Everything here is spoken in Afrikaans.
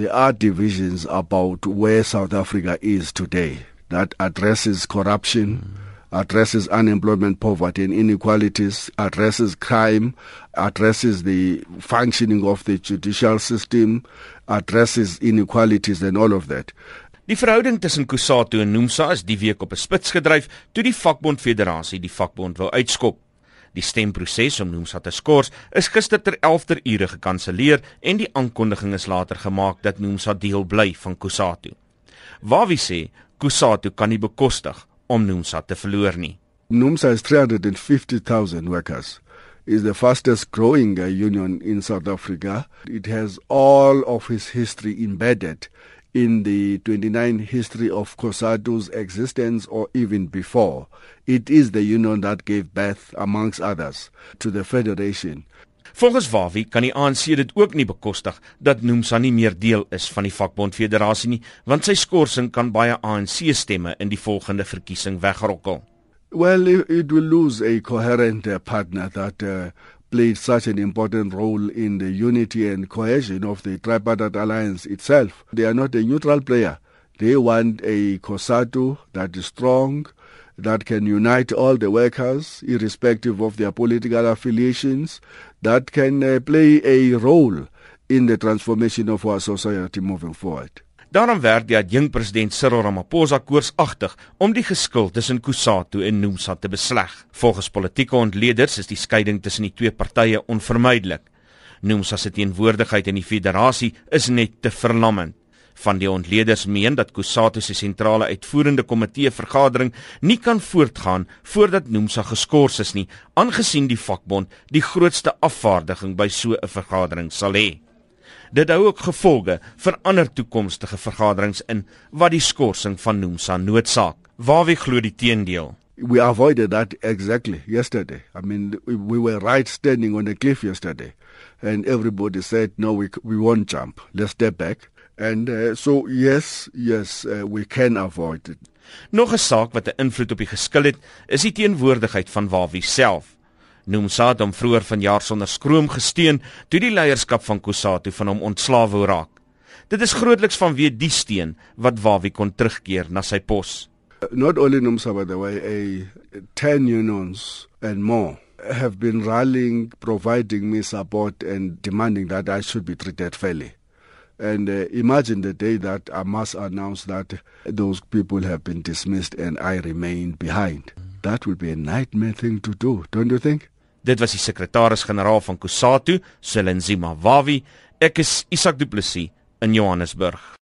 There are divisions about where South Africa is today that addresses corruption, addresses unemployment, poverty, and inequalities, addresses crime, addresses the functioning of the judicial system, addresses inequalities, and all of that. Die verhouding tussen Kusatu en Nomsa is die week op 'n spits gedryf toe die vakbond federasie die vakbond wou uitskop. Die stemproses om Nomsa te skors is gister ter 11ter ure gekanselleer en die aankondiging is later gemaak dat Nomsa deel bly van Kusatu. Wawie sê Kusatu kan nie bekostig om Nomsa te verloor nie. Nomsa is 350,000 workers. is the fastest growing uh, union in South Africa. It has all of its history embedded in the 29 history of COSATU's existence or even before. It is the union that gave birth, amongst others, to the Federation. Volgens Wawi kan die ANC dit ook nie bekostig dat Nomsa nie meer deel is van die vakbond federasie nie, want sy skorsing kan baie ANC stemme in die volgende verkiesing wegrokkel. Well, it, it will lose a coherent uh, partner that uh, played such an important role in the unity and cohesion of the tripartite alliance itself. They are not a neutral player. They want a COSATU that is strong, that can unite all the workers, irrespective of their political affiliations, that can uh, play a role in the transformation of our society moving forward. Daarom werk die adjunk president Cyril Ramaphosa koorsagtig om die geskil tussen Kusatu en Nomsa te besleg. Volgens politieke ontleeders is die skeiding tussen die twee partye onvermydelik. Nomsa se teenwoordigheid in die federasie is net te verlammend. Van die ontleeders meen dat Kusatu se sentrale uitvoerende komitee vergadering nie kan voortgaan voordat Nomsa geskort is nie, aangesien die vakbond die grootste afvaardiging by so 'n vergadering sal hê. Dit hou ook gevolge vir ander toekomstige vergaderings in wat die skorsing van Nomsa noodsaak. Waar wie glo die teendeel? We avoided that exactly yesterday. I mean we were right standing on the cliff yesterday and everybody said no we we won't jump. Let's step back. And uh, so yes, yes, uh, we can avoid it. Nog 'n saak wat 'n invloed op die geskil het, is die teenwoordigheid van Wawie self. Nomsa het hom vroeër vanjaar sonder skroom gesteun toe die leierskap van Kusatu van hom ontslae wou raak. Dit is grootliks vanweë die steun wat Wawi kon terugkeer na sy pos. Not only Nomsa but the way a 10 unions and more have been rallying providing me support and demanding that I should be treated fairly. And uh, imagine the day that I must announce that those people have been dismissed and I remain behind. That would be a nightmare thing to do, don't you think? Dit was die sekretaris-generaal van Kusatu, Selinzima Wawi. Ek is Isak Du Plessis in Johannesburg.